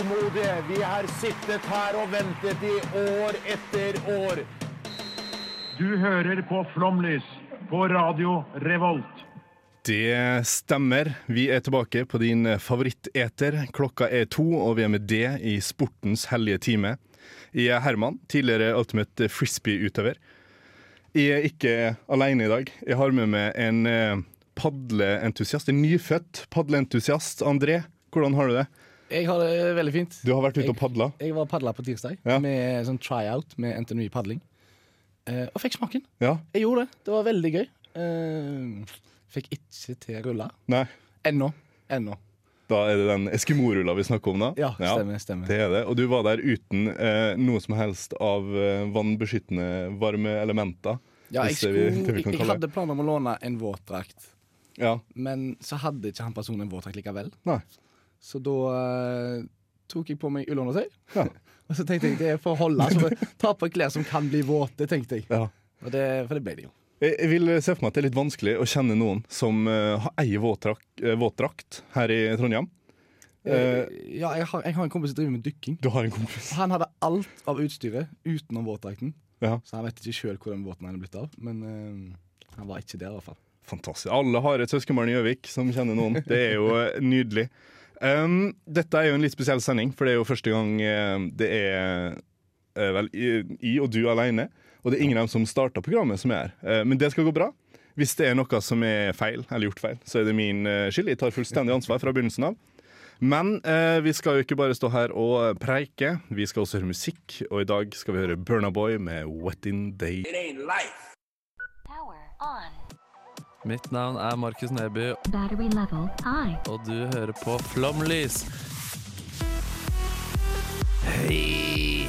tålmodige. Vi har sittet her og ventet i år etter år. Du hører på Flomlys på Radio Revolt. Det stemmer. Vi er tilbake på din favoritteter. Klokka er to, og vi er med det i sportens hellige time. Jeg er Herman, tidligere Ultimate Frisbee-utøver. Jeg er ikke alene i dag. Jeg har med meg en eh, padleentusiast. En nyfødt padleentusiast. André, hvordan har du det? Jeg har det veldig fint. Du har vært ute og padla. Jeg var padla på tirsdag Ja. med sånn tryout med NTNU padling. Eh, og fikk smaken. Ja? Jeg gjorde det. Det var veldig gøy. Eh, fikk ikke til rulla. Nei? Ennå. Ennå. Da er det den Eskimo-rulla vi snakker om, da? Ja, stemmer. stemmer. Det er det. Og du var der uten eh, noe som helst av eh, vannbeskyttende varme elementer. Ja, jeg, skulle, det vi jeg, jeg hadde planer om å låne en våtdrakt, Ja. men så hadde ikke han personen en våtdrakt likevel. Nei. Så da eh, tok jeg på meg ullundertøy. Ja. og så tenkte jeg det er for å holde. Så ta på klær som kan bli våte, tenkte jeg. ja. Og det, for det ble det jo. Jeg jeg vil se for meg at det er litt vanskelig å kjenne noen som uh, har eier våtdrakt, eh, våtdrakt her i Trondheim. Uh, ja, jeg har, jeg har en kompis som driver med dykking. du har en kompis. Han hadde alt av utstyret utenom våtdrakten. Ja, Så han vet ikke sjøl hvor den båten er blitt av. Men eh, han var ikke der, i hvert fall. Fantastisk. Alle har et søskenbarn i Gjøvik som kjenner noen. Det er jo eh, nydelig. Um, dette er jo en litt spesiell sending, for det er jo første gang eh, det er eh, vel i, i og du alene. Og det er ingen av dem som starta programmet, som er her. Eh, men det skal gå bra. Hvis det er noe som er feil, eller gjort feil, så er det min skyld. Jeg tar fullstendig ansvar fra begynnelsen av. Men eh, vi skal jo ikke bare stå her og preike, vi skal også høre musikk. Og i dag skal vi høre Burna Boy med Wet In Day. It ain't life. Power on. Mitt navn er Markus Neby, og du hører på Flomlys. Hei!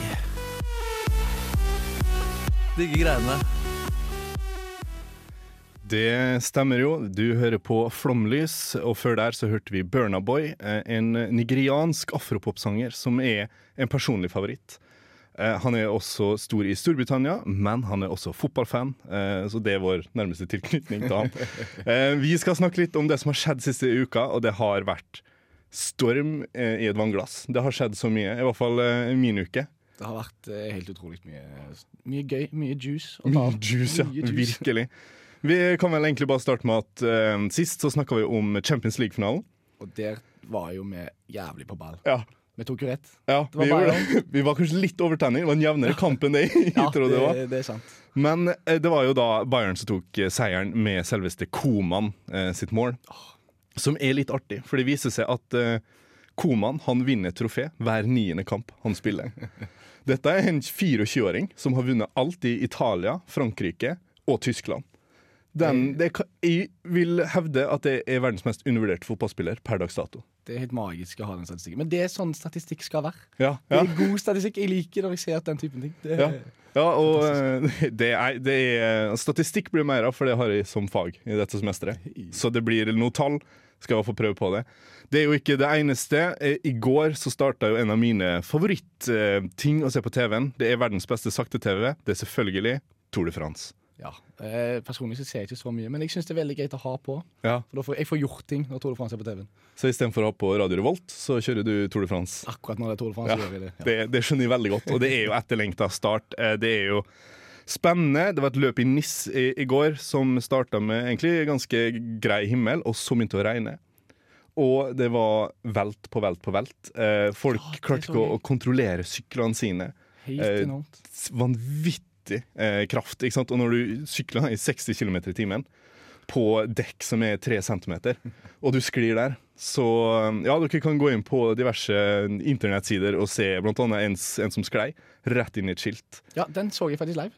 Digge greiene. Det stemmer jo. Du hører på Flomlys, og før der så hørte vi Burna Boy, eh, en nigeriansk afropopsanger som er en personlig favoritt. Eh, Han er også stor i Storbritannia, men han er også fotballfan, eh, så det er vår nærmeste tilknytning til han. Eh, Vi skal snakke litt om det som har skjedd siste uka, og det har vært storm i et vannglass. Det har skjedd så mye, i hvert fall min uke. Det har vært helt utrolig mye, mye gøy. Mye juice. Mye juice, ja. Mye juice. Virkelig. Vi kan vel egentlig bare starte med at sist så snakka vi om Champions League-finalen. Og der var jo vi jævlig på ball. Ja. Vi tok jo rett. Ja, vi, gjorde det. vi var kanskje litt overtenning. Det var en jevnere kamp enn det jeg Ja, trodde det var. det, det er sant. Men eh, det var jo da Bayern som tok eh, seieren med selveste Koman eh, sitt mål. Som er litt artig, for det viser seg at eh, Koman han vinner trofé hver niende kamp han spiller. Dette er en 24-åring som har vunnet alt i Italia, Frankrike og Tyskland. Den, det, jeg vil hevde at det er verdens mest undervurderte fotballspiller per dags dato. Det er helt magisk å ha den statistikken. Men det er sånn statistikk skal være. Ja, Det er god statistikk. Jeg liker når jeg ser den typen ting. Det, Ja. Ja, og eh, det er, det er Statistikk blir mer av, for det har jeg som fag i dette semesteret. Så det blir noe tall. Skal jeg få prøve på det. Det er jo ikke det eneste. Eh, I går så starta jo en av mine favorittting å se på TV-en. Det er verdens beste sakte-TV. Det er selvfølgelig Tour de France. Ja. Eh, personlig så ser jeg ikke så mye, men jeg syns det er veldig greit å ha på. Ja. For får jeg får gjort ting når Tour de France er på TV-en. Så istedenfor å ha på Radio Revolt, så kjører du Tour de France. Akkurat når det er Tour de France, Ja, det. Ja. det, det skjønner jeg veldig godt, og det er jo etterlengta start. Eh, Det er jo spennende. Det var et løp i NIS i, i går som starta med egentlig ganske grei himmel, og så begynte det å regne. Og det var velt på velt på velt. Eh, folk klarte ikke å, kontrollere syklene sine. Helt Eh, enormt. S- Vanvittig eh, kraft. Ikke sant? Og når du sykler i 60 km i timen på dekk som er 3 cm, og du sklir der, så ja, dere kan gå inn på diverse internettsider og se annet en, en som sklei rett inn i et skilt. Ja, den så jeg faktisk live.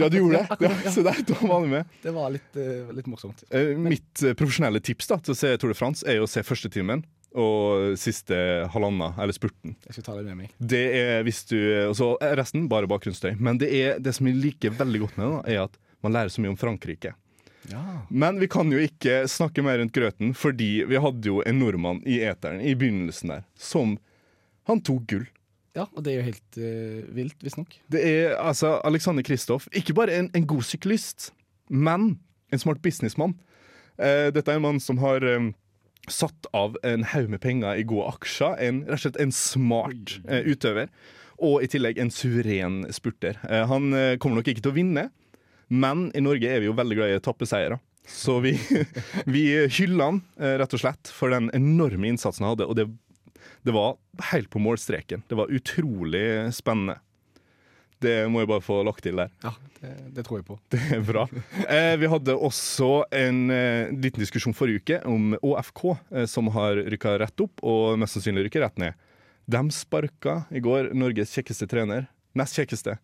Ja, du gjorde det? Ja, akkurat, ja. så der, da var du med. Det var litt, uh, litt morsomt. Uh, mitt uh, profesjonelle tips da, til å se Tour de France er jo å se første timen. Og siste halvanna, eller spurten. Jeg skal ta det med meg. Det er hvis du Og så er resten bare bakgrunnsstøy. Men det, er, det som jeg liker veldig godt med det, er at man lærer så mye om Frankrike. Ja. Men vi kan jo ikke snakke mer rundt grøten, fordi vi hadde jo en nordmann i eteren i begynnelsen der som Han tok gull. ja, og det er jo helt uh, vilt, visstnok. Det er altså Alexander Kristoff. Ikke bare en, en god syklist, men en smart businessmann. Uh, dette er en mann som har eh, satt av en haug med penger i gode aksjer. En, rett og slett en smart eh, utøver. Og i tillegg en suveren spurter. Eh, han eh, kommer nok ikke til å vinne, men i Norge er vi jo veldig glad i etappeseiere. Så vi, vi hyller han eh, rett og slett for den enorme innsatsen han hadde. Og det, det var helt på målstreken. Det var utrolig spennende. Det må jeg bare få lagt til der. Ja, det, det tror jeg på. Det er bra. Eh, vi hadde også en eh, liten diskusjon forrige uke om ÅFK, eh, som har rykka rett opp og mest sannsynlig rykker rett ned. De sparka i går Norges kjekkeste trener. Nest kjekkeste.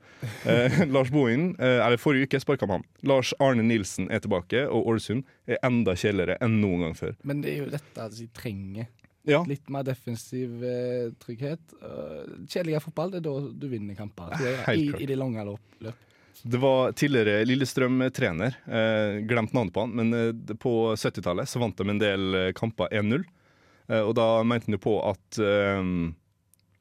Eh, Lars Bohin, eh, eller Forrige uke sparka man. Lars Arne Nilsen er tilbake, og Ålesund er enda kjedeligere enn noen gang før. Men det er jo dette de trenger. Ja, Litt mer defensiv eh, trygghet. Uh, Kjedeligere fotball, det er da du vinner kamper. I. I det lange løp. løp. Det var tidligere Lillestrøm-trener. Eh, glemt navnet på han, men eh, på 70-tallet så vant de en del eh, kamper 1-0. Eh, og da mente han jo på at eh,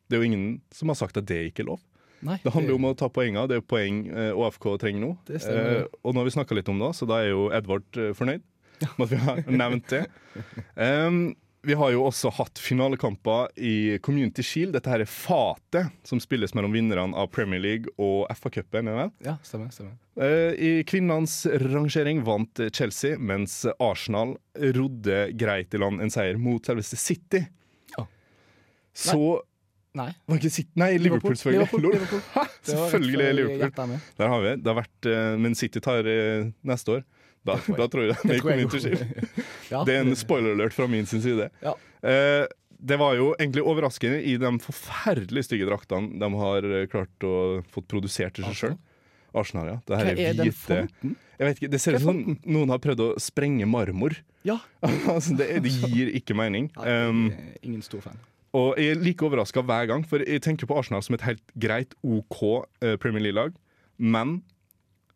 det er jo ingen som har sagt at det ikke er lov. Nei, Det handler jo om å ta poenger. Det er jo poeng ÅFK trenger nå. Eh, og nå har vi snakka litt om det, så da er jo Edvard fornøyd med at vi har nevnt det. Um, vi har jo også hatt finalekamper i Community Shield. Dette her er fatet som spilles mellom vinnerne av Premier League og FA-cupen. Ja, stemmer. stemmer. Eh, I kvinnenes rangering vant Chelsea, mens Arsenal rodde greit i land en seier mot selveste City. Ja. Så Nei. var ikke City Nei, Liverpool, selvfølgelig. Liverpool, Liverpool. Selvfølgelig er Liverpool. Der har vi. Det har vært, eh, men City tar eh, neste år. Da, tror jeg. da tror jeg det jo. Shield. Ja, Det er en spoiler alert fra min side. Ja. Eh, det var jo egentlig overraskende i de forferdelig stygge draktene de har eh, klart å fått produsert til seg sjøl. Arsenal, ja. Det Hva her er er den hvite fonten? Jeg vet ikke, Det ser ut som noen har prøvd å sprenge marmor. Ja. altså, det, det gir ikke mening. Um, ingen stor fan. og jeg er like overraska hver gang, for jeg tenker på Arsenal som et helt greit OK eh, Premier League-lag, men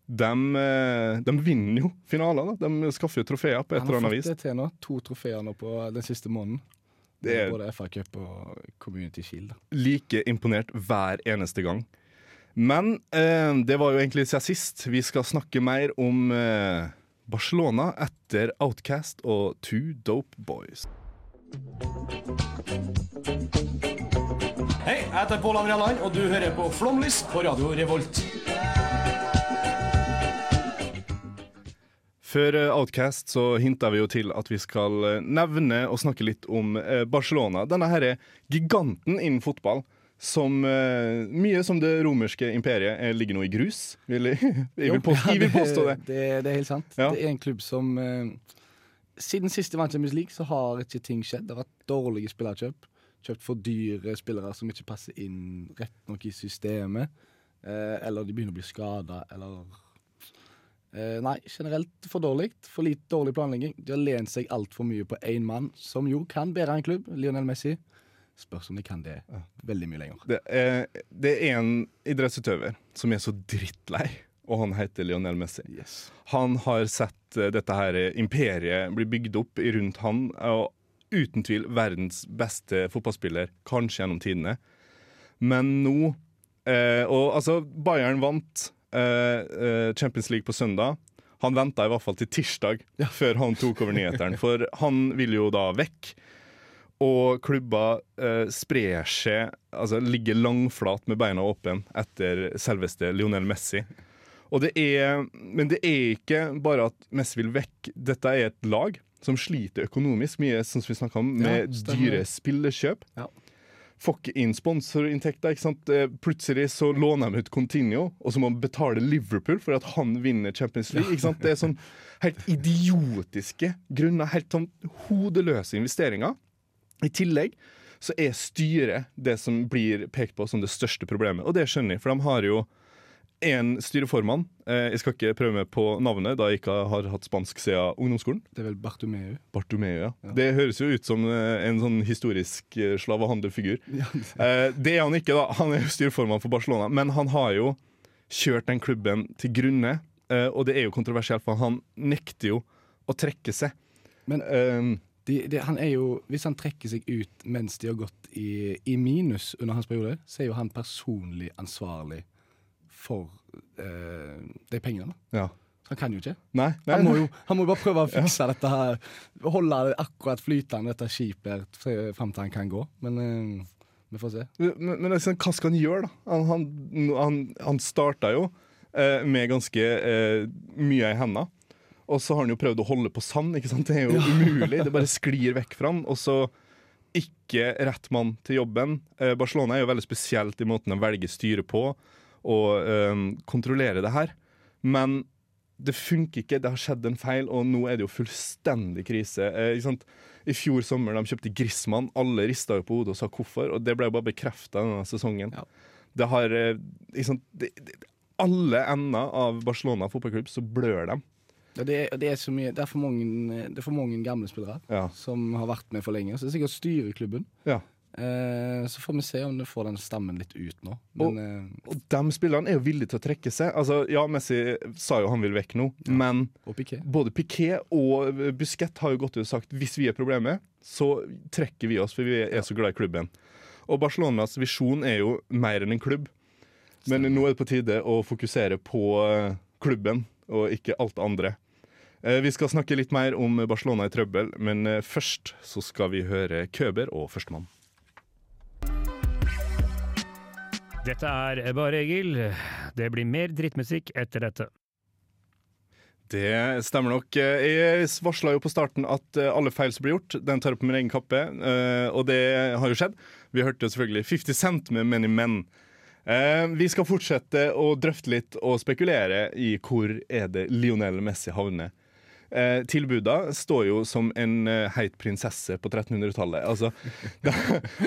de, eh, de vinner jo finaler. da De skaffer jo trofeer på et eller annet Han eller har fått det til nå. To trofeer nå på den siste måneden. Det er Både FA Cup og Community Shield. da. like imponert hver eneste gang. Men eh, det var jo egentlig siden sist. Vi skal snakke mer om eh, Barcelona etter Outcast og Two Dope Boys. Hei, jeg heter Pål André Land, og du hører på Flomlys på Radio Revolt. Før eh, Outcast så hinta vi jo til at vi skal eh, nevne og snakke litt om eh, Barcelona. Denne her er giganten innen fotball. Som mye som det romerske imperiet ligger nå i grus. Vil, jeg, vil påstå, jeg vil påstå det. Det, det er helt sant. Ja. Det er en klubb som Siden siste vant Champions League, så har ikke ting skjedd. Det har vært dårlige spillerkjøp. Kjøpt for dyre spillere som ikke passer inn rett nok i systemet. Eller de begynner å bli skada, eller eh, Nei, generelt for dårlig. For litt dårlig planlegging. De har lent seg altfor mye på én mann, som jo kan bære en klubb. Lionel Messi. Spørs om de kan det veldig mye lenger. Det er, det er en idrettsutøver som er så drittlei, og han heter Lionel Messi. Yes. Han har sett eh, dette her imperiet bli bygd opp rundt han, og uten tvil verdens beste fotballspiller, kanskje gjennom tidene. Men nå eh, Og altså, Bayern vant eh, eh, Champions League på søndag. Han venta i hvert fall til tirsdag før han tok over nyhetene, for han vil jo da vekk. Og klubba eh, sprer seg, altså ligger langflat med beina åpne etter selveste Lionel Messi. Og det er, men det er ikke bare at Messi vil vekk. Dette er et lag som sliter økonomisk mye, sånn som vi snakka om, med Ja, dyre spillekjøp. Ja. Får inn sponsorinntekter. ikke sant? Eh, Plutselig så låner de ut Continuo, og så må de betale Liverpool for at han vinner Champions League. ikke sant? Det er sånn helt idiotiske grunner. Helt sånn hodeløse investeringer. I tillegg så er styret det som blir pekt på som det største problemet, og det skjønner jeg, for de har jo én styreformann. Eh, jeg skal ikke prøve meg på navnet, da jeg ikke har hatt spansk siden ungdomsskolen. Det er vel Bartomeu. Bartomeu, ja. Det høres jo ut som eh, en sånn historisk eh, Ja, Eh, det er han ikke, da. Han er jo styreformann for Barcelona, men han har jo kjørt den klubben til grunne. eh, og det er jo kontroversielt, for han nekter jo å trekke seg. Men Eh, de, de, han er jo, hvis han trekker seg ut mens de har gått i, i minus under hans periode, så er jo han personlig ansvarlig for eh, de pengene. ja. Så han kan jo ikke. Nei, nei, Han må jo, han må jo bare prøve å fikse dette her. Holde det akkurat flytende, dette skipet, fram til han kan gå. Men eh, vi får se. Men, men liksom, hva skal han gjøre, da? Han, han, han, han starta jo eh, med ganske eh, mye i henda. Og så har han jo prøvd å holde på sand. ikke sant? Det er jo umulig. Det bare sklir vekk fra han. Og så ikke rett mann til jobben. Eh, Barcelona er jo veldig spesielt i måten de velger styre på, og øh, kontrollere det her. Men det funker ikke. Det har skjedd en feil, og nå er det jo fullstendig krise. Eh? I fjor sommer de kjøpte Grismann, Alle rista jo på hodet og sa hvorfor, og det ble jo bare bekrefta denne sesongen. Ja. Det har eh, sant? Det, det, Alle ender av Barcelona fotballklubb, så blør de. Ja, det, er, det, er så mye, det, er for mange, det er for mange gamle spillere Ja. som har vært med for lenge. Så det er sikkert styreklubben. Ja. Eh, så får vi se om du får den stammen litt ut nå. Men og, Og de spillerne er jo villige til å trekke seg. Altså, ja, Messi sa jo han vil vekk nå, men Og Piqué. både Piquet og Busquets har jo gått ut og sagt hvis vi er problemet, så trekker vi oss, for vi er så glad i klubben. Og Barcelonas visjon er jo mer enn en klubb. Men nå er det på tide å fokusere på eh, klubben, og ikke alt det andre. Eh, Vi skal snakke litt mer om Barcelona i trøbbel, men eh, først så skal vi høre Køber og Førstemann. Dette er Bare Egil. Det blir mer drittmusikk etter dette. Det stemmer nok. Jeg varsla jo på starten at eh, alle feil som blir gjort, den tar jeg på min egen kappe. eh, Og det har jo skjedd. Vi hørte jo selvfølgelig 50 Cent med Many Men. Eh, Vi skal fortsette å drøfte litt og spekulere i hvor er det Lionel Messi havner. Eh, tilbuda står jo som en eh, heit prinsesse på 1300-tallet. Altså, da,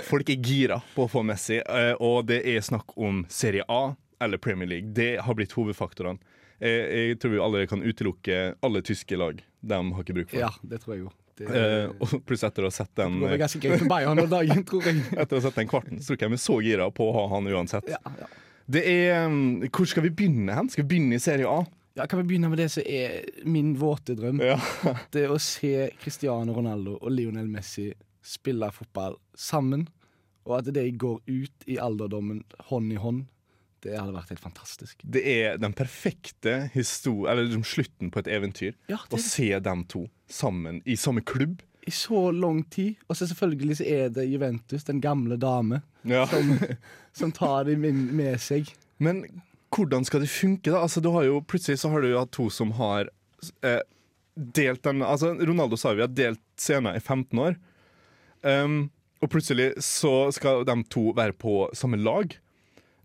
folk er gira på å få Messi, eh, og det er snakk om Serie A eller Premier League. Det har blitt hovedfaktorene. Jeg, jeg tror vi allerede kan utelukke alle tyske lag. De har ikke bruk for. Ja, det tror jeg jo. Det, Eh, pluss etter å ha sett den det ganske greit med Bayern om dagen, tror jeg. Etter å ha sett den kvarten, så tror jeg vi er så gira på å ha han uansett. Ja, ja. Det er, um, hvor skal vi begynne hen? Skal vi begynne i Serie A? Ja, Kan vi begynne med det som er min våte drøm? Ja. Det å se Cristiano Ronaldo og Lionel Messi spille fotball sammen, og at de går ut i alderdommen hånd i hånd, det hadde vært helt fantastisk. Det er den perfekte eller liksom slutten på et eventyr. Ja, Å se dem to sammen i samme klubb. I så lang tid. Og så selvfølgelig så er det Juventus, den gamle dame, Ja. som, som tar dem med seg. Men hvordan skal det funke, da? Altså, du har jo, plutselig så har du hatt to som har eh, delt den Altså, Ronaldo sa jo vi har delt scenen i 15 år. Um, og plutselig så skal de to være på samme lag.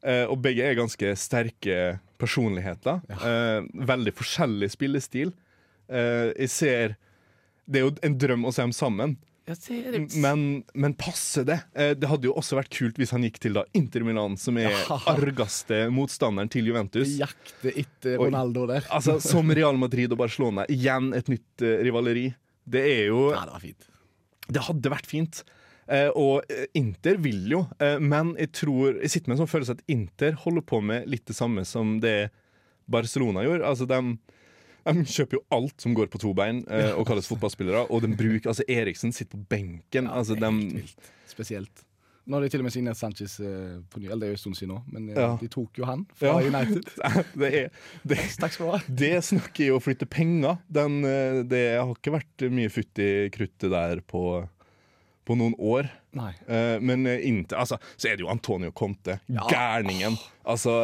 Eh, og begge er ganske sterke personligheter. Eh, veldig forskjellig spillestil. Eh, jeg ser Det er jo en drøm å se dem sammen. Men, men passe det? Eh, det hadde jo også vært kult hvis han gikk til da Inter Milan, som er Ja. argeste motstanderen til Juventus. Jakte etter. Ronaldo der. Altså, Som Real Madrid og Barcelona. Igjen et nytt uh, rivaleri. Det er jo Ja, det var fint. Det hadde vært fint. Uh, og Inter vil jo, uh, men jeg tror Jeg sitter med en sånn følelse at Inter holder på med litt det samme som det Barcelona gjorde. Altså, de, de kjøper jo alt som går på to bein eh, og kalles fotballspillere, og de bruker Altså, Eriksen sitter på benken. altså, er helt de. Spesielt. Nå har de til og med signert Sanchez eh, på ny, eller det er jo en stund siden nå, men eh, Ja. de tok jo han fra Ja. United. det, er, det, Takk skal du ha. det snakker jo å flytte penger. Den, eh, det har ikke vært mye futt i kruttet der på, på noen år. Eh, men inntil altså, så er det jo Antonio Conte. Ja. Gærningen. Altså,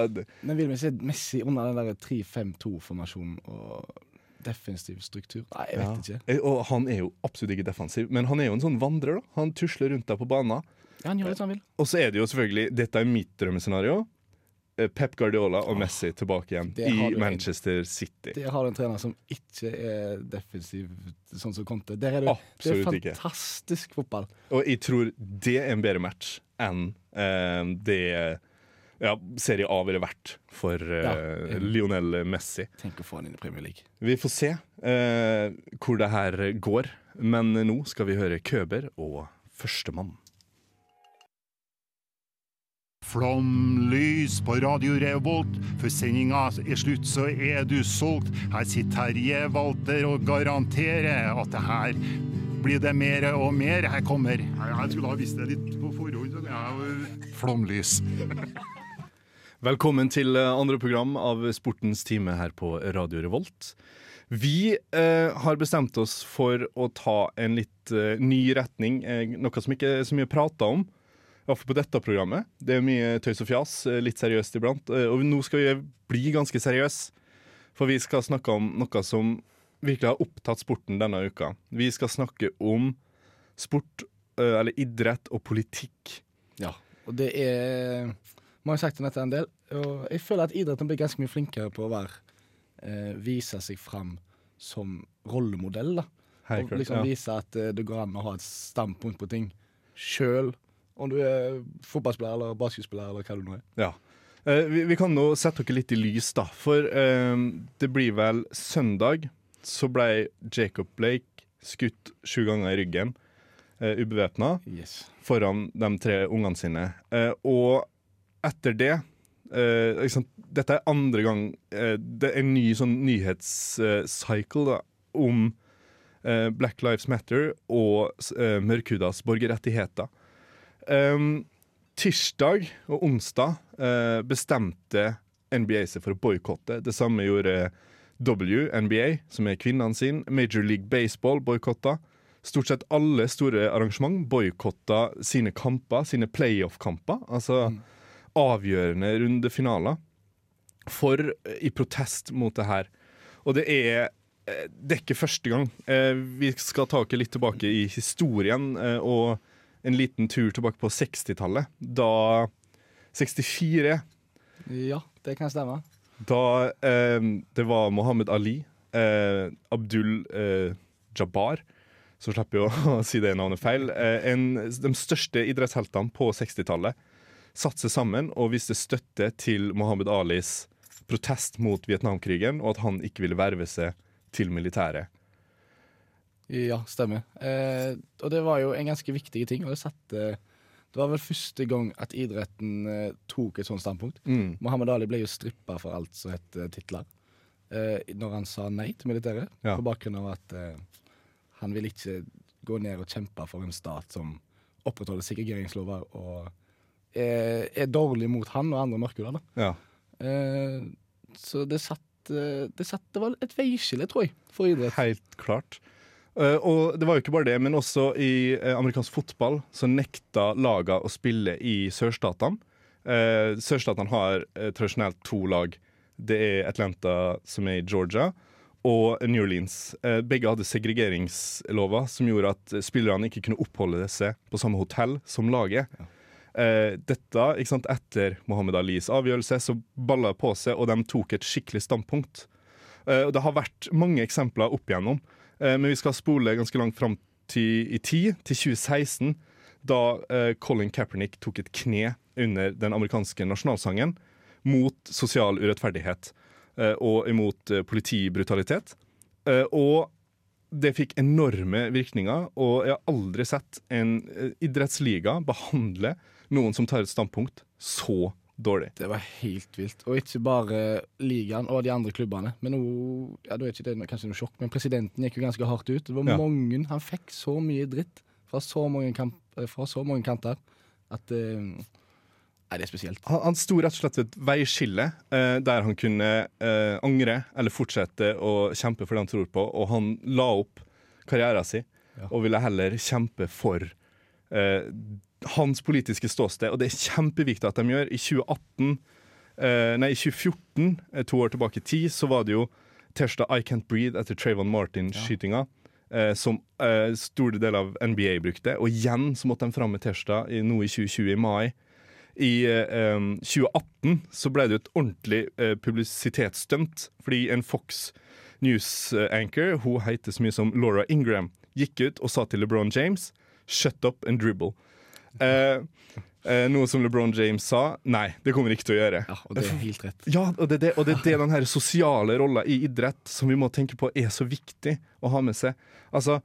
Men vil vi se Messi under den der 3-5-2-formasjonen og defensiv struktur? Nei, jeg vet Ja. ikke. Eh, Og han er jo absolutt ikke defensiv, men han er jo en sånn vandrer. da Han tusler rundt der på banen. Ja, han gjør det som han vil. Og så er det jo selvfølgelig Dette er mitt drømmescenario. Eh, Pep Guardiola og Messi tilbake igjen det i Manchester en. City. Der har du en trener som ikke er defensiv, sånn som Conte. Der er det, det er fantastisk ikke. fotball. Og jeg tror det er en bedre match enn uh, det ja, Serie A ville vært for uh, Ja. Lionel Messi. Tenk å få han inn i Premier League. Vi får se uh, hvor det her går, men nå skal vi høre Køber og Førstemann. Flomlys på Radio Revolt. Før sendinga er slutt, så er du solgt. Her sitter Terje Walter og garanterer at det her blir det mer og mer. Her kommer Jeg skulle ha visst det litt på forhånd. jeg- Flomlys. Velkommen til eh, andre program av Sportens time her på Radio Revolt. Vi eh, har bestemt oss for å ta en litt eh, ny retning, eh, noe som ikke er så mye prata om. Hvert fall på dette programmet. Det er mye tøys og fjas, eh, litt seriøst iblant. Eh, og nå skal vi bli ganske seriøse, for vi skal snakke om noe som virkelig har opptatt sporten denne uka. Vi skal snakke om sport, eh, eller idrett og politikk. Ja, og det er Man har sagt om dette en del, og jeg føler at idretten blir ganske mye flinkere på å være eh, Vise seg fram som rollemodell, da. Hei, og liksom ja. vise at eh, det går an å ha et standpunkt på ting sjøl. Om du er fotballspiller eller basketspiller eller hva du nå er. Ja. Eh, vi, vi kan nå sette dere litt i lys, da. For eh, det blir vel søndag så ble Jacob Blake skutt sju ganger i ryggen, uh, ubevæpna, Yes. foran de tre ungene sine. Eh, og etter det eh, liksom, Dette er andre gang eh, det er en ny sånn nyhetscycle om eh, Black Lives Matter og uh, mørkhudas borgerrettigheter. Um, tirsdag og onsdag uh, bestemte NBA seg for å boikotte. Det samme gjorde WNBA, som er kvinnene sin. Major League Baseball boikotta. Stort sett alle store arrangement boikotta sine kamper, sine playoff-kamper. Altså avgjørende rundefinaler. For eh, i protest mot det her. Og det er eh, det er ikke første gang. Vi skal ta litt tilbake i historien og en liten tur tilbake på 60-tallet. Da 64 Ja, det kan stemme. Da eh, det var Mohammed Ali, eh, Abdul eh, Jabbar Så slipper jeg å si det navnet feil. Eh, en, de største idrettsheltene på 60-tallet satte seg sammen og viste støtte til Mohammed Alis protest mot Vietnamkrigen, og at han ikke ville verve seg til militæret. Ja, stemmer. Eh, og det var jo en ganske viktig ting. Og det satte Det var vel første gang at idretten eh, tok et sånt standpunkt. Mm. Mohammed Ali ble jo strippa for alt som het eh, titler. Eh, når han sa nei til militæret, Ja. på bakgrunn av at eh, han ville ikke gå ned og kjempe for en stat som opprettholder segregeringslover og er, er dårlig mot han og andre mørkhudede. Ja. Eh, så det satt, det satt Det var et veiskille, tror jeg, for idrett. Helt klart. Eh, og det var jo ikke bare det, men også i eh, amerikansk fotball så nekta laga å spille i sørstatene. Uh, sørstatene har eh, tradisjonelt to lag. Det er Atlanta, som er i Georgia, og New Orleans. Eh, begge hadde segregeringslover som gjorde at spillerne ikke kunne oppholde seg på samme hotell som laget. Eh, dette, sant, etter Mohammed Alis avgjørelse, så balla det på seg, og de tok et skikkelig standpunkt. Eh, og det har vært mange eksempler opp igjennom, eh, men vi skal spole ganske langt fram til, i tid, til 2016, da eh, Colin Kaepernick tok et kne under den amerikanske nasjonalsangen mot sosial urettferdighet eh, og imot eh, politibrutalitet. Eh, og det fikk enorme virkninger, og jeg har aldri sett en eh, idrettsliga behandle noen som tar et standpunkt, så dårlig. Det var helt vilt. Og ikke bare ligaen og de andre klubbene. Men nå, ja, da er ikke det kanskje noe sjokk, men presidenten gikk jo ganske hardt ut. Det var Ja. mange, Han fikk så mye dritt fra så mange, kamp, eh, fra så mange kanter at uh, Nei, det er spesielt. Han, han sto rett og slett ved et veiskille eh, der han kunne eh, angre eller fortsette å kjempe for det han tror på, og han la opp karrieren sin Ja. og ville heller kjempe for eh, hans politiske ståsted, og det er kjempeviktig at de gjør. I 2018, eh, nei, i 2014, eh, to år tilbake i tid, så var det jo tirsdag I Can't Breathe etter Trayvon Martin-skytinga. Eh, som eh, store deler av NBA brukte. Og igjen så måtte de fram med tirsdag i, nå i 2020, i mai. I eh, 2018 så ble det jo et ordentlig eh, publisitetsstunt, fordi en Fox News-anchor, hun heter så mye som Laura Ingram, gikk ut og sa til LeBron James 'shut up and dribble'. Eh, eh, noe som LeBron James sa. Nei, det kommer ikke til å gjøre. Ja, og det er helt rett. Ja, og det, er det, og det er det den her sosiale rolla i idrett som vi må tenke på er så viktig å ha med seg. Altså,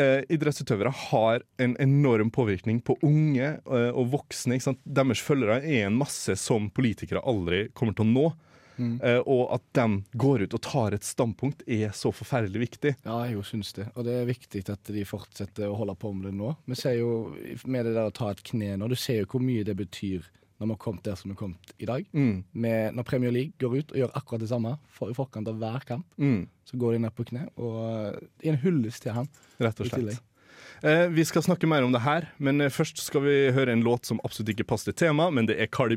eh, Idrettsutøvere har en enorm påvirkning på unge eh, og voksne. Ikke sant? Deres følgere er en masse som politikere aldri kommer til å nå. Eh, og at de går ut og tar et standpunkt, er så forferdelig viktig. Ja, jeg jo syns det. Og det er viktig at de fortsetter å holde på med det nå. Vi ser jo med det der å ta et kne nå, du ser jo hvor mye det betyr når vi har kommet der som vi har kommet i dag. Mm. Med, når Premier League går ut og gjør akkurat det samme for, i forkant av hver kamp, Mm, så går de ned på kne. Og eh, i en hyllest til han. rett og slett. Eh, vi skal snakke mer om det her, men eh, først skal vi høre en låt som absolutt ikke passer til temaet, men det er Cardi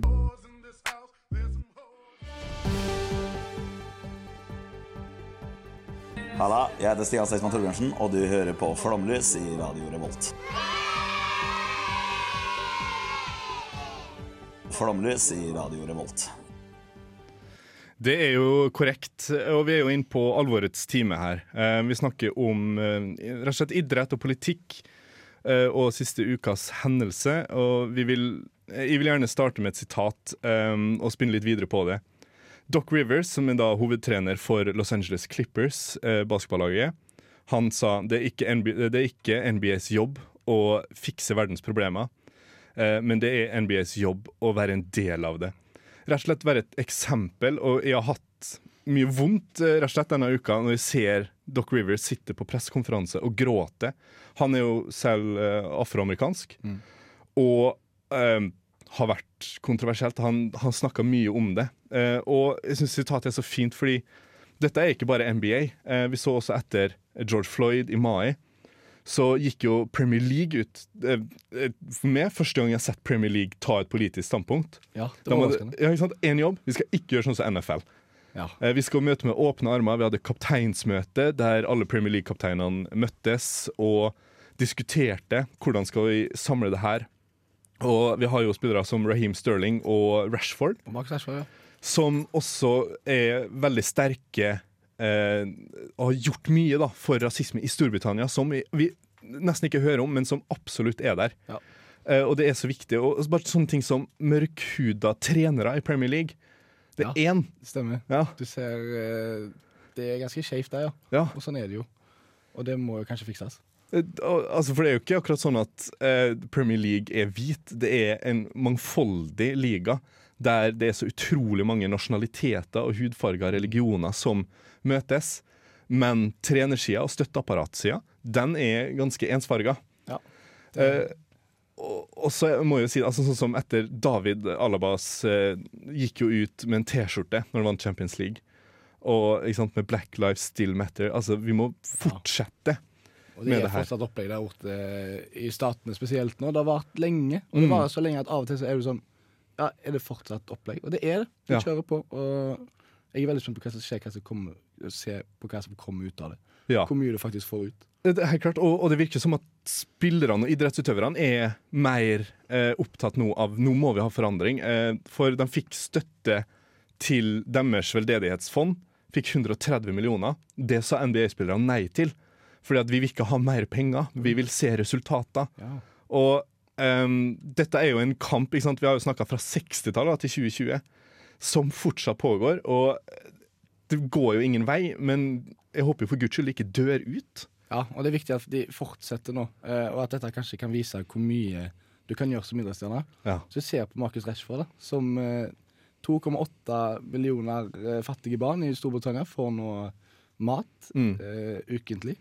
Halla, jeg heter Stian Seisman Torbjørnsen, og du hører på Flomlys i Radio Revolt. Flomlys i Radio Revolt. Det er jo korrekt, og vi er jo inne på alvorets time her. Eh, vi snakker om eh, rett og slett idrett og politikk eh, og siste ukas hendelse. Og vi vil, jeg vil gjerne starte med et sitat og spinne litt videre på det. Doc Rivers, som er da hovedtrener for Los Angeles Clippers, eh, basketballaget, han sa det er, ikke NBA, det er ikke NBAs jobb å fikse verdens problemer, eh, men det er NBAs jobb å være en del av det rett og slett være et eksempel. Og jeg har hatt mye vondt eh, rett og slett denne uka når jeg ser Doc Rivers sitte på pressekonferanse og gråte. Han er jo selv eh, afroamerikansk og eh, har vært kontroversielt. Han, han snakka mye om det. Eh, og jeg syns sitatet er så fint, fordi dette er ikke bare NBA. Eh, vi så også etter George Floyd i mai så gikk jo Premier League ut eh, eh, For meg, første gang jeg har sett Premier League ta et politisk standpunkt. Ja, det var det- ja, ikke sant? En jobb. Vi skal ikke gjøre sånn som NFL. Ja. Eh, Vi skal møte med åpne armer. Vi hadde kapteinsmøte der alle Premier League-kapteinene møttes og diskuterte hvordan skal vi samle det her. Og vi har jo spillere som Raheem Sterling og Rashford, Rashford, ja. som også er veldig sterke eh, og har gjort mye da, for rasisme i Storbritannia, som vi, vi nesten ikke hører om, men som absolutt er der. Ja. Eh, og det er så viktig. Og bare sånne ting som mørkhuda trenere i Premier League. Det er én. Stemmer. Ja. Du ser eh, Det er ganske skeivt der, ja. Ja. Og sånn er det jo. Og det må jo kanskje fikses. Altså, for det er jo ikke akkurat sånn at eh, Premier League er hvit. Det er en mangfoldig liga der det er så utrolig mange nasjonaliteter og hudfarger og religioner som møtes. Men trenersida og støtteapparatsida, den er ganske ensfarga. Ja. Eh, og, og så må jeg jo si altså Sånn som etter David Alabas eh, gikk jo ut med en T-skjorte når han vant Champions League. Og sant, med Black Lives Still Matter. Altså, vi må fortsette. Og det er fortsatt opplegg der borte eh, i statene spesielt nå. Det har vart lenge. Og det Mm. varer så lenge at av og til så er du sånn Ja, er det fortsatt opplegg? Og det er det. vi Ja. kjører på. Og jeg er veldig spent på hva som skjer, hva som kommer, se på hva som kommer ut av det. Ja. Hvor mye du faktisk får ut. Det er klart, og, og det virker som at spillerne og idrettsutøverne er mer eh, opptatt nå av nå må vi ha forandring. Eh, for de fikk støtte til deres veldedighetsfond. Fikk 130 millioner. Det sa NBA-spillerne nei til. Fordi at vi vil ikke ha mer penger, vi vil se resultater. Ja. Og um, dette er jo en kamp, ikke sant? vi har jo snakka fra 60-tallet til 2020, som fortsatt pågår. Og det går jo ingen vei, men jeg håper jo for guds skyld ikke dør ut. Ja, og det er viktig at de fortsetter nå, eh, og at dette kanskje kan vise hvor mye du kan gjøre som idrettsstjerne. Ja. Så jeg ser på Marcus Rashford, da, som eh, 2,8 millioner eh, fattige barn i Storbritannia får nå mat Mm. uh, ukentlig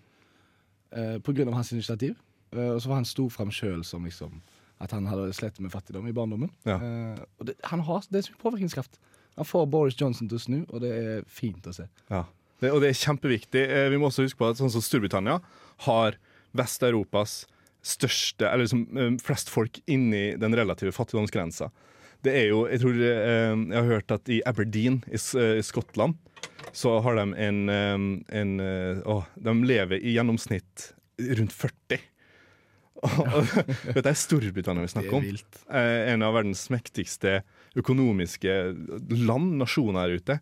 eh, av hans initiativ. Eh, og så var han sto fram sjøl som liksom at han hadde slitt med fattigdom i barndommen. Ja. Eh, og det, han har det er så mye påvirkningskraft. Han får Boris Johnson til å snu, og det er fint å se. Ja. Det, og det er kjempeviktig. Eh, Vi må også huske på at sånn som Storbritannia har Vest-Europas største, eller liksom eh, flest folk inni den relative fattigdomsgrensa. Det er jo, jeg tror eh, jeg har hørt at i Aberdeen i Skottland så har de en, en eh, å, De lever i gjennomsnitt rundt 40. Og Dette er Storbritannia vi snakker er om. Eh, en av verdens mektigste økonomiske land, nasjoner her ute.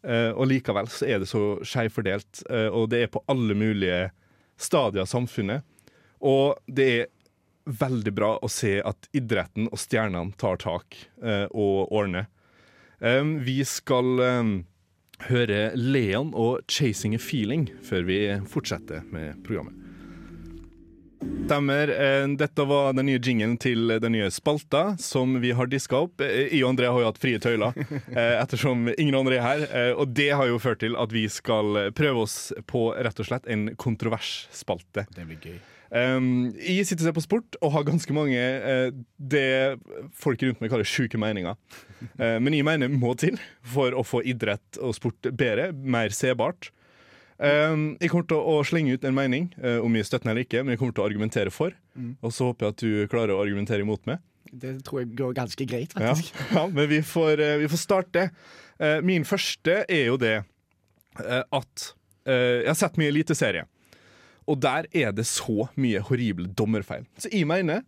Eh, og likevel så er det så skjevfordelt, fordelt, og det er på alle mulige stadier av samfunnet. Og det er veldig bra å se at idretten og stjernene tar tak og ordner. Vi skal høre Leon og 'Chasing a Feeling' før vi fortsetter med programmet. Stemmer. Eh, Dette var den nye jingen til den nye spalta som vi har diska opp. I Jeg og André har jo hatt frie tøyler, eh, ettersom ingen andre er her. Eh, Og det har jo ført til at vi skal prøve oss på rett og slett en kontroversspalte. Det blir gøy. Um, jeg sitter og ser på sport og har ganske mange uh, det folk rundt meg kaller sjuke meninger. Uh, men jeg mener må til for å få idrett og sport bedre, mer sebart. Um, jeg kommer til å slenge ut en mening, uh, om jeg støtter eller ikke, men jeg kommer til å argumentere for. Mm. Og så håper jeg at du klarer å argumentere imot meg. Det tror jeg går ganske greit, faktisk. ja men vi får, vi får starte. Min første er jo det at Jeg har sett mye eliteserie, og der er det så mye horrible dommerfeil. Så jeg mener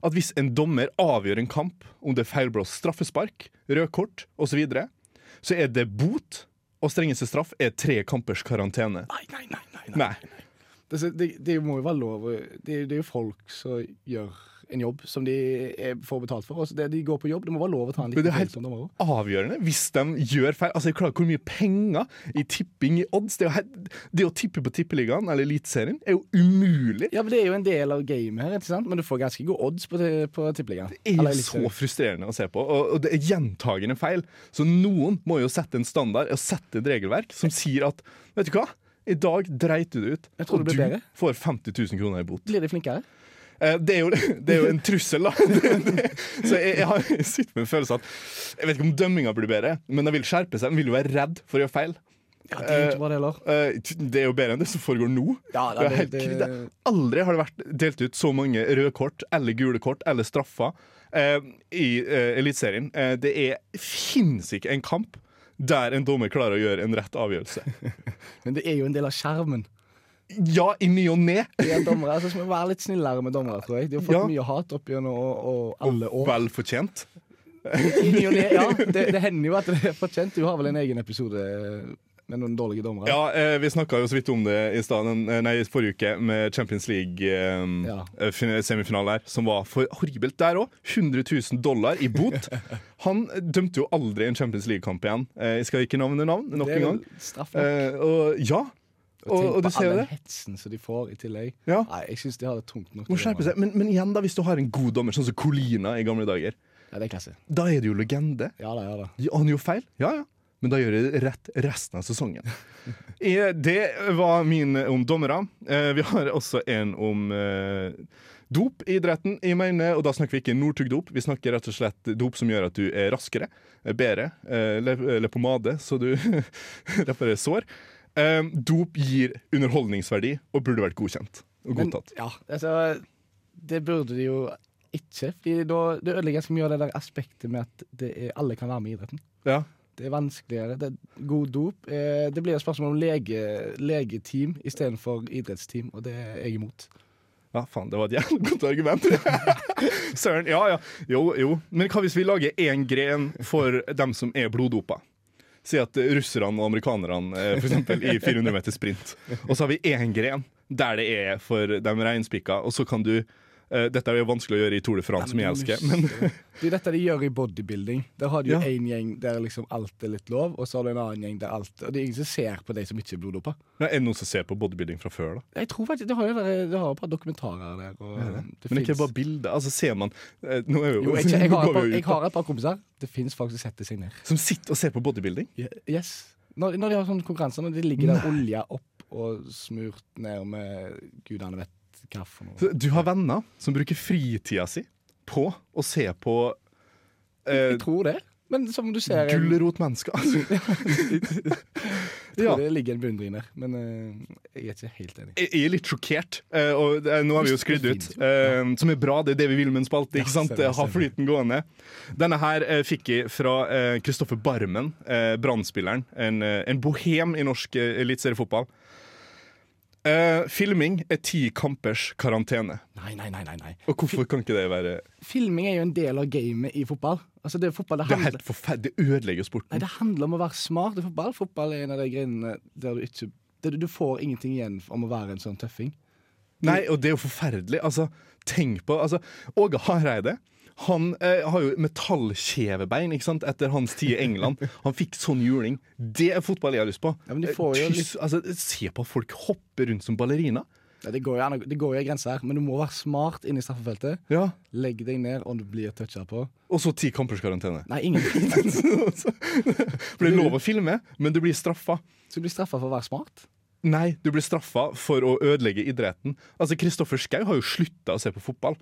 at hvis en dommer avgjør en kamp, om det er feilblåst straffespark, rød kort osv., så, videre, så er det bot, og strengeste straff er tre kampers karantene. Nei, nei, nei. nei, Nei. Det, det, det må jo være lov det, det er jo folk som gjør en jobb som de er, får betalt for. Også det, de går på jobb, det må være lov å ta en liten det er helt som avgjørende hvis de gjør feil. Altså, jeg klarer hvor mye penger i tipping i odds Det, helt, det å tippe på Tippeligaen eller Eliteserien er jo umulig. Ja, men Det er jo en del av gamet her, men du får ganske gode odds på, på Tippeligaen. Det er så frustrerende å se på, og, og det er gjentagende feil. Så noen må jo sette en standard og sette et regelverk som sier at Vet du hva? I dag dreit du det ut, og du bedre. får 50 000 kroner i bot. Blir de flinkere? Eh, Det er, jo, det er jo en trussel, da. Så jeg, jeg har jeg sitter med en følelse at Jeg vet ikke om dømminga blir bedre, men de vil skjerpe seg. De vil jo være redd for å gjøre feil. Ja, Det er ikke bra, det heller. Eh, Det er jo bedre enn det som foregår nå. Ja, Det det, Aldri har det vært delt ut så mange røde kort eller gule kort eller straffer eh, i eh, Eliteserien. Eh, det fins ikke en kamp der en dommer klarer å gjøre en rett avgjørelse. men det er jo en del av skjermen. Ja, i ny og ne! De er dommere, så må vi være litt snillere med dommere, tror jeg. De har fått Ja. mye hat opp gjennom alle år. Vel fortjent. I ny og ne, ja. Det, det hender jo at det er fortjent. Du har vel en egen episode med noen dårlige dommere? Ja, eh, Vi snakka jo så vidt om det i stad, eh, nei, forrige uke med Champions League-semifinalen Ja. her, som var for horribelt der òg. 100 000 dollar i bot. Han dømte jo aldri en Champions League-kamp igjen. Eh, Jeg skal ikke navne navn nok en gang. straff nok. Eh, og ja. Og Og, og du ser jo den det. hetsen som de får i tillegg. Ja. Nei, jeg synes de har det tungt nok. Må skjerpe seg. Men, men igjen, da, hvis du har en god dommer, sånn som Colina i gamle dager, Ja, det er klasse. da er det jo legende. Ja da, ja da. Ja, Han gjør feil, ja ja. Men da gjør jeg rett resten av sesongen. Eh, Det var min om dommere. Eh, Vi har også en om eh, dop i idretten. Jeg mener, og da snakker vi ikke Northug-dop. Vi snakker rett og slett dop som gjør at du er raskere, er bedre, eh, le- leppepomade, så du reparerer sår. Eh, Dop gir underholdningsverdi og burde vært godkjent og Men, godtatt. ja, altså Det burde de jo ikke. Fordi da, Det ødelegger ganske mye av det der aspektet med at det er, alle kan være med i idretten. Ja. Det er vanskeligere. Det er god dop. Eh, det blir et spørsmål om lege, legeteam istedenfor idrettsteam, og det er jeg imot. Ja, faen, det var et jævlig godt argument. Søren, ja ja. Jo, jo. Men hva hvis vi lager én gren for dem som er bloddopa? Si at russerne og amerikanerne eh, for eksempel, i 400 meter sprint. Og så har vi én gren der det er for de reinspikka, og så kan du eh, Dette er jo vanskelig å gjøre i Tour de France, som jeg elsker, men Det er dette de gjør i bodybuilding. Der har de jo Ja. gjeng der liksom alt er litt lov, og så har du en annen gjeng der alt Og det er ingen som ser på de som ikke er bloddopa. Er det noen som ser på bodybuilding fra før, da? Jeg tror faktisk, Det har jo vært, det har bare dokumentarer der. Og det Men ikke bare bilder. Altså, ser man eh, nå er jo, jo, jeg, jeg, jeg, har par, jeg har et par kompiser. Det fins folk som setter seg ned. Som sitter og ser på bodybuilding? Yes. Når, når de har sånne konkurranser, når de ligger der olja opp og smurt ned med gudene vet hva for noe. Du har venner som bruker fritida si på å se på eh, Jeg tror det. Men som du ser en- gulrotmennesker. Jeg ja. det ligger en beundring der. Men uh, jeg er ikke helt enig. Jeg jeg er litt sjokkert, uh, og det- nå har vi jo sklidd ut. eh, Som er bra, det er det vi vil med en spalte. ikke Ja, sant? stemmer, Ha flyten gående. Denne her fikk jeg fra Kristoffer Barmen, uh, Brann-spilleren. En, en bohem i norsk eliteseriefotball. Eh, filming er ti kampers karantene. Nei, nei, nei. nei, nei. Og hvorfor kan ikke det være Filming er jo en del av gamet i fotball. Altså det, er fotball, det, Det er helt forferdelig. Det ødelegger sporten. nei, det handler om å være smart i fotball. Fotball er en av de greiene der du ikke der Du får ingenting igjen om å være en sånn tøffing. Nei, og det er jo forferdelig. Altså, tenk på altså, Åge Hareide. Han eh, har jo metallkjevebein ikke sant? etter hans tid i England. Han fikk sånn juling. Det er fotball jeg har lyst på. Ja, men de får jo Eh, altså, se på folk hoppe rundt som ballerina. Ja, det går jo det går jo en grense her, men du må være smart inne i straffefeltet. Ja. Legg deg ned om du blir toucha på. Og så ti kampers karantene. Nei, ingen. For det er lov å filme, men du blir straffa. Så du blir straffa for å være smart? Nei, du blir straffa for å ødelegge idretten. Altså, Kristoffer Schou har jo slutta å se på fotball.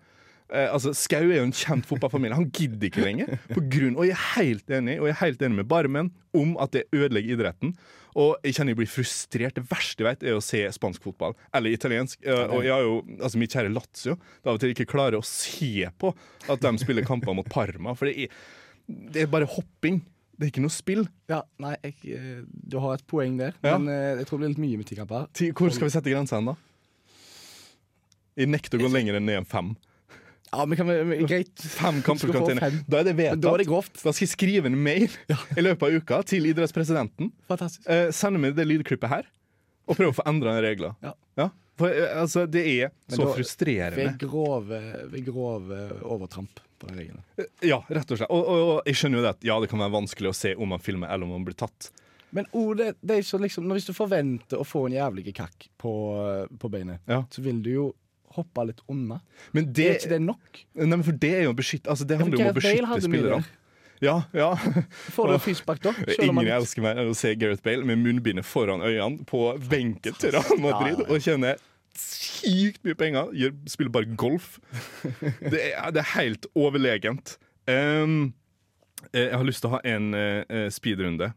Eh, altså, Skau er jo en kjent fotballfamilie. Han gidder ikke lenger. På grunn, og jeg er helt enig Og jeg er helt enig med Barmen om at det ødelegger idretten. Og jeg kjenner jeg blir frustrert. Det verste jeg vet, er å se spansk fotball. Eller italiensk. Eh, og jeg har jo, altså Mitt kjære Lazio det av og til ikke klarer å se på at de spiller kamper mot Parma. For det er, det er bare hopping. Det er ikke noe spill. Ja, nei, jeg, eh, du har et poeng der, Ja. men eh, jeg tror det blir litt mye med ti kamper. Hvor skal vi sette grensa hen, da? Jeg nekter å gå lenger enn ned enn fem. Ja, men kan vi, greit. Fem kamper. Da er det vedtatt. Da det. Da skal jeg skrive en mail i løpet av uka til idrettspresidenten. Fantastisk. Eh, sende meg det lydklippet her, og prøve å få endra regler. Ja. For eh, altså, det er Men så da- frustrerende. Ved grove, ved grove overtramp på den regelen. Ja, rett og slett. Og, og, og jeg skjønner jo det at ja, det kan være vanskelig å se om man filmer eller om man blir tatt. Men oh, det, det så liksom, Hvis du forventer å få en jævlig kakk på, på beinet, Ja. så vil du jo hoppe litt unna. Men det, Er ikke det nok? Nei, men for det er jo beskytt, Altså, det handler jo om å beskytte spillerne. Ja, ja. Får du Åh. da? Ingen jeg elsker mer enn å se Gareth Bale med munnbindet foran øynene på benken til Real Madrid Ja, ja, ja. og kjenne sykt mye penger. Gjør, spiller bare golf. Det er, det er helt overlegent. Um, eh, jeg har lyst til å ha en uh, speedrunde.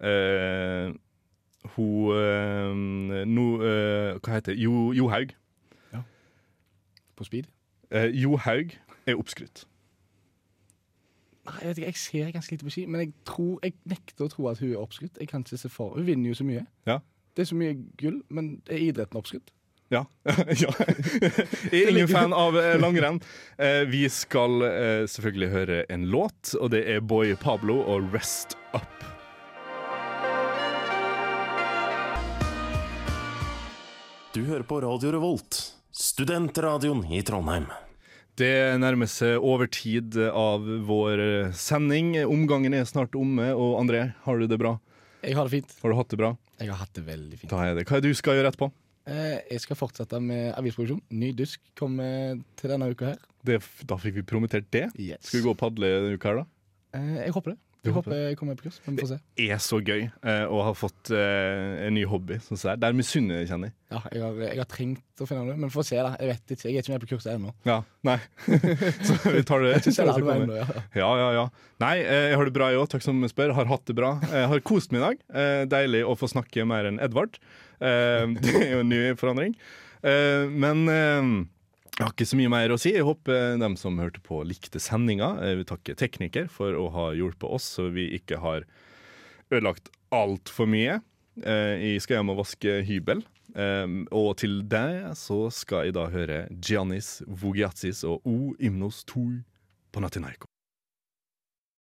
Uh, hun eh, no, eh, Hva heter det? Jo, Johaug. På speed? Eh, Johaug er oppskrytt. Nei, jeg vet ikke, jeg ser ganske lite på ski, men jeg, tror, jeg nekter å tro at hun er oppskrytt. Jeg kan ikke se for Hun vinner jo så mye. Ja. Det er så mye gull, men er idretten oppskrytt? Ja. ja. Jeg er ingen fan av eh, langrenn. Eh, vi skal eh, selvfølgelig høre en låt, og det er Boy Pablo og 'Rest Up'. Du hører på Radio Revolt, studentradioen i Trondheim. Det nærmer seg overtid av vår sending. Omgangen er snart omme. Og André, har du det bra? Jeg har det fint. Har du hatt det bra? Jeg har hatt det veldig fint. Da er det. Hva er det du skal gjøre etterpå? Eh, jeg skal fortsette med avisproduksjon. Ny dusk kommer til denne uka her. Det, da fikk vi promotert det. Yes. Skal vi gå og padle denne uka her, da? Eh, jeg håper det. Jeg håper jeg kommer på kurs, men vi får se. Det Er så gøy uh, å ha fått uh, en ny hobby. Sånn så det er. Misunner jeg, kjenner. Ja, jeg har, jeg har trengt å finne det, men får se, da. Jeg vet ikke. Jeg er ikke med på kurset ennå. Ja, nei. så vi tar det. Jeg jeg tar det ennå, ja. Ja, ja, ja. Nei, eh, jeg har det bra, jeg òg. Takk som spør. Har hatt det bra. Jeg har kost meg i dag. Deilig å få snakke mer enn Edvard. Det er jo en ny forandring. Men jeg har ikke så mye mer å si. Jeg håper dem som hørte på, likte sendinga. Jeg vil takke tekniker for å ha hjulpet oss, så vi ikke har ødelagt altfor mye. Eh, Jeg skal hjem og vaske hybel. Eh, og til det så skal jeg da høre Giannis Vogiatsis og O Imnos Tui på Natinaiko.